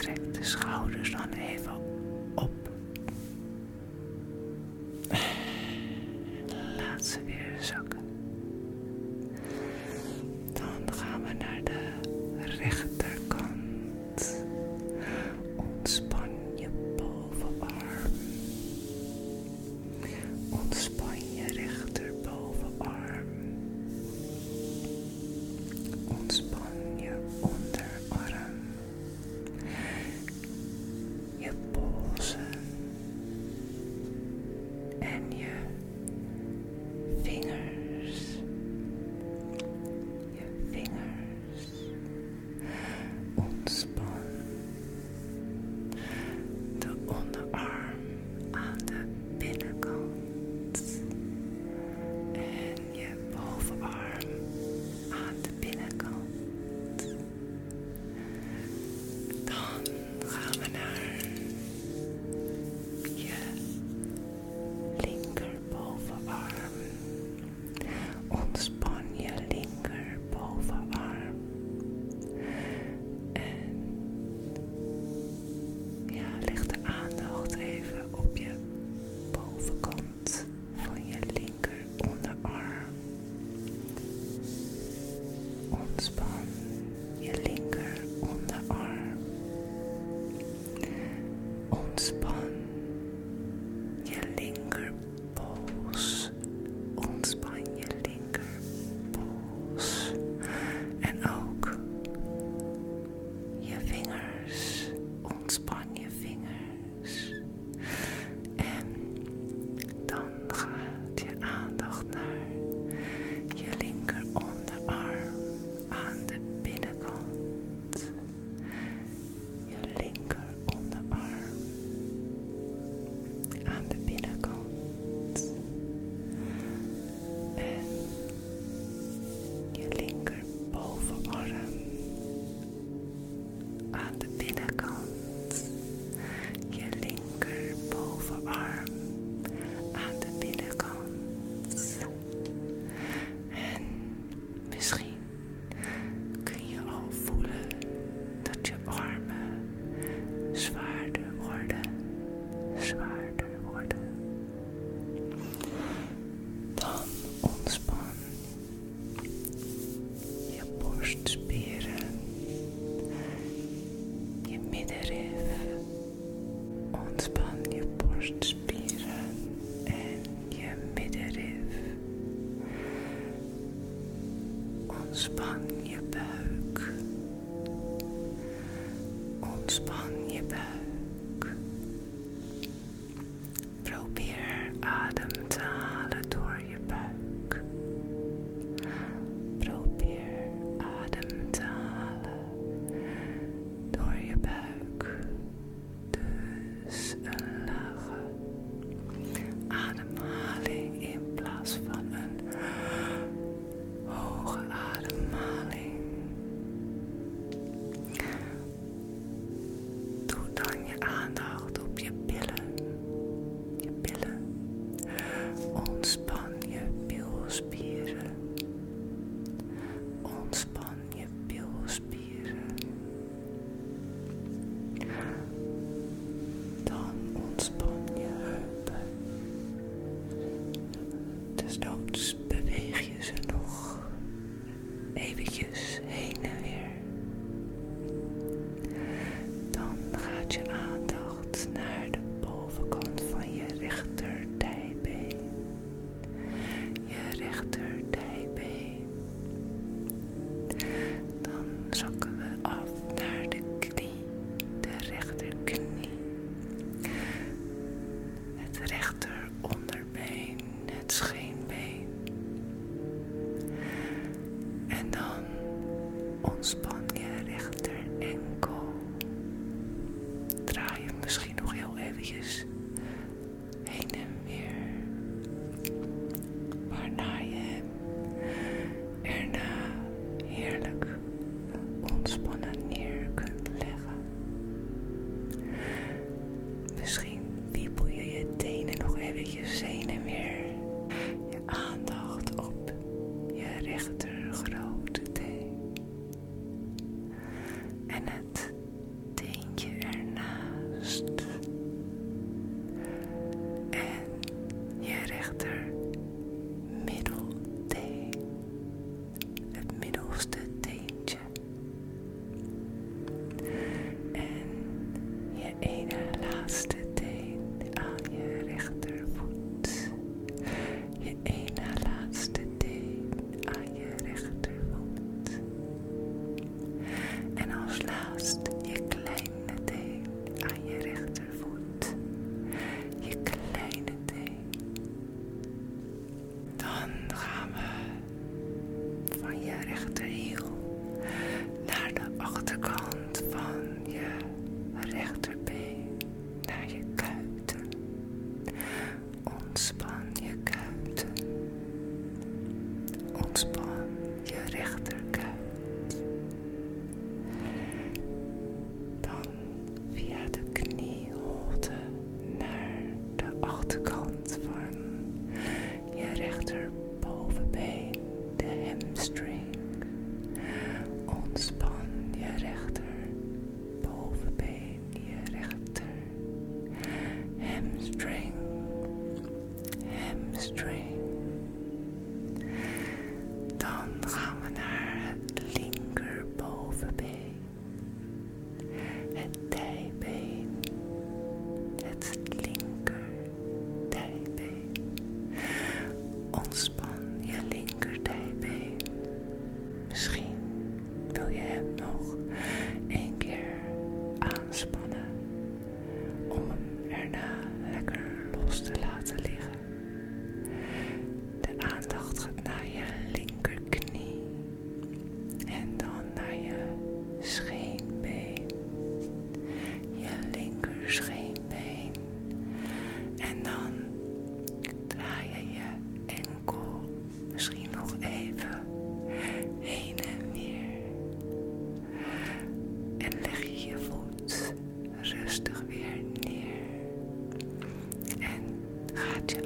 trek de schouders dan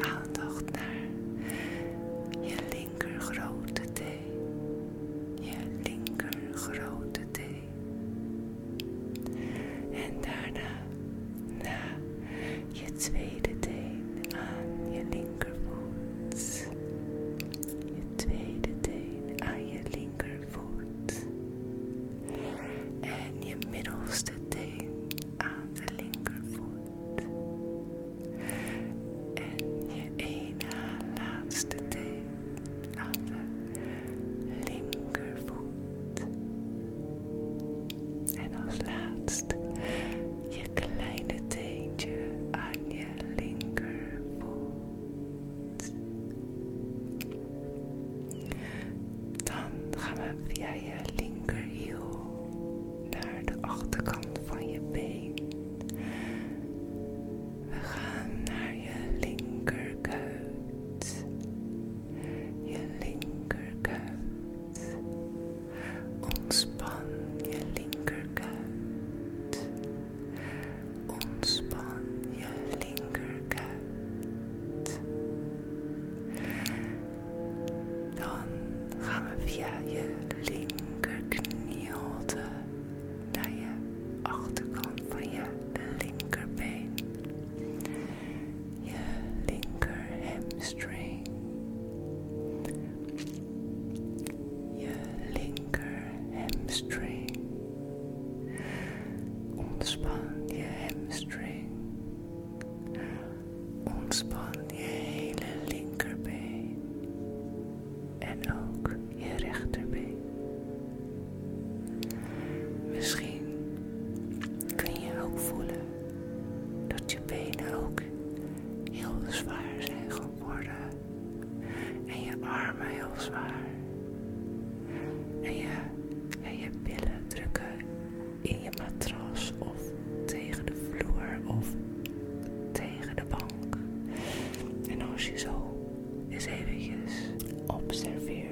aandacht naar matras of tegen de vloer of tegen de bank. En als je zo eens eventjes observeert